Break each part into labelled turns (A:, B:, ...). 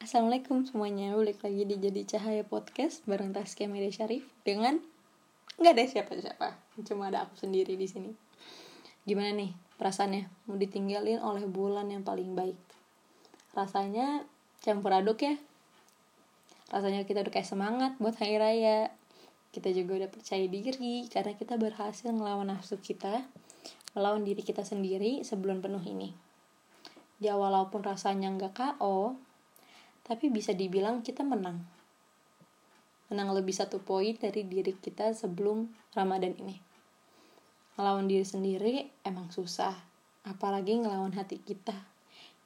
A: Assalamualaikum semuanya, balik lagi di Jadi Cahaya Podcast bareng Taskia Media Syarif dengan nggak ada siapa-siapa, cuma ada aku sendiri di sini. Gimana nih perasaannya mau ditinggalin oleh bulan yang paling baik? Rasanya campur aduk ya. Rasanya kita udah kayak semangat buat hari raya. Kita juga udah percaya diri karena kita berhasil ngelawan nafsu kita, melawan diri kita sendiri sebelum penuh ini. Ya walaupun rasanya nggak KO, tapi bisa dibilang kita menang. Menang lebih satu poin dari diri kita sebelum Ramadan ini. Ngelawan diri sendiri emang susah, apalagi ngelawan hati kita.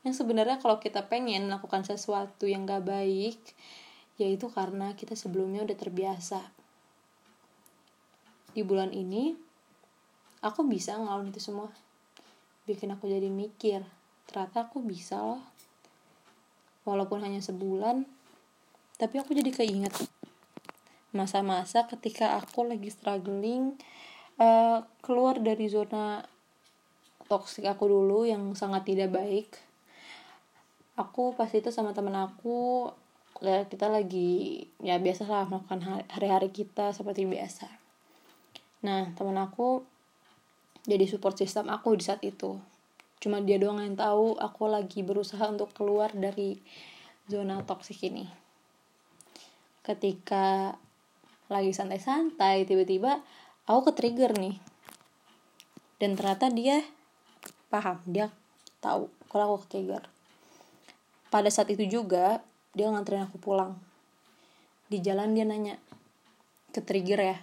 A: Yang sebenarnya kalau kita pengen melakukan sesuatu yang gak baik, yaitu karena kita sebelumnya udah terbiasa. Di bulan ini, aku bisa ngelawan itu semua. Bikin aku jadi mikir, ternyata aku bisa loh walaupun hanya sebulan tapi aku jadi keinget masa-masa ketika aku lagi struggling uh, keluar dari zona toksik aku dulu yang sangat tidak baik. Aku pas itu sama temen aku kita lagi ya biasa lah melakukan hari-hari kita seperti biasa. Nah temen aku jadi support system aku di saat itu cuma dia doang yang tahu aku lagi berusaha untuk keluar dari zona toksik ini. Ketika lagi santai-santai tiba-tiba aku ke trigger nih. Dan ternyata dia paham dia tahu kalau aku ke trigger pada saat itu juga dia nganterin aku pulang. Di jalan dia nanya ke trigger ya?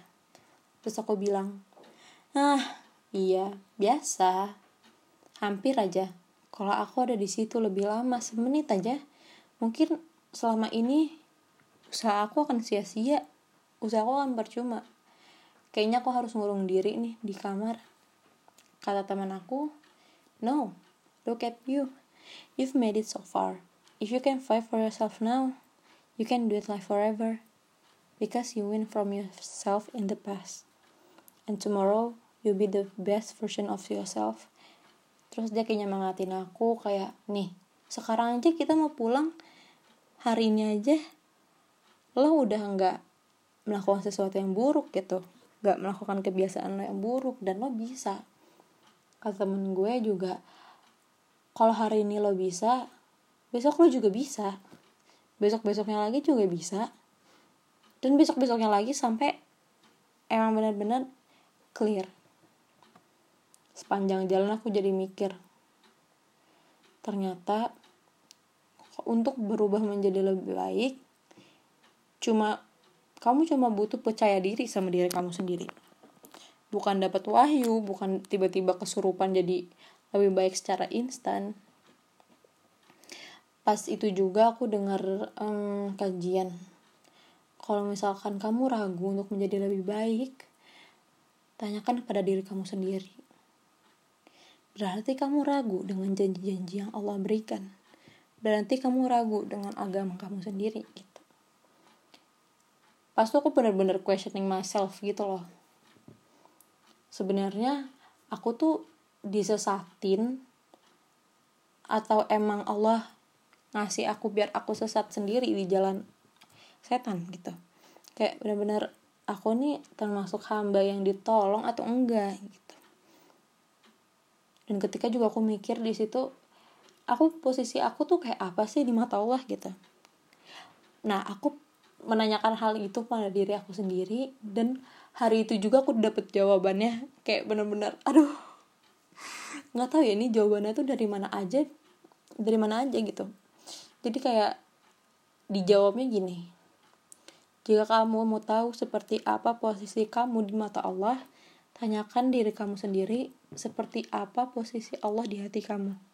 A: Terus aku bilang ah iya biasa hampir aja. Kalau aku ada di situ lebih lama semenit aja. Mungkin selama ini usaha aku akan sia-sia. Usaha aku akan percuma. Kayaknya aku harus ngurung diri nih di kamar. Kata teman aku no look at you. You've made it so far. If you can fight for yourself now you can do it like forever. Because you win from yourself in the past. And tomorrow you'll be the best version of yourself terus dia kayak nyemangatin aku kayak nih sekarang aja kita mau pulang. Hari ini aja lo udah nggak melakukan sesuatu yang buruk gitu. Nggak melakukan kebiasaan lo yang buruk dan lo bisa. Kata temen gue juga kalau hari ini lo bisa besok lo juga bisa. Besok besoknya lagi juga bisa. Dan besok besoknya lagi sampai emang benar-benar clear sepanjang jalan aku jadi mikir ternyata untuk berubah menjadi lebih baik cuma kamu cuma butuh percaya diri sama diri kamu sendiri. Bukan dapat wahyu bukan tiba-tiba kesurupan jadi lebih baik secara instan. Pas itu juga aku dengar um, kajian. Kalau misalkan kamu ragu untuk menjadi lebih baik tanyakan kepada diri kamu sendiri berarti kamu ragu dengan janji-janji yang Allah berikan. Berarti kamu ragu dengan agama kamu sendiri gitu. Pas tuh aku bener-bener questioning myself gitu loh. Sebenarnya aku tuh disesatin atau emang Allah ngasih aku biar aku sesat sendiri di jalan setan gitu. Kayak bener-bener aku nih termasuk hamba yang ditolong atau enggak gitu dan ketika juga aku mikir di situ aku posisi aku tuh kayak apa sih di mata Allah gitu. Nah aku menanyakan hal itu pada diri aku sendiri dan hari itu juga aku dapet jawabannya. Kayak bener-bener aduh nggak tahu ya ini jawabannya tuh dari mana aja dari mana aja gitu. Jadi kayak dijawabnya gini jika kamu mau tahu seperti apa posisi kamu di mata Allah Tanyakan diri kamu sendiri seperti apa posisi Allah di hati kamu.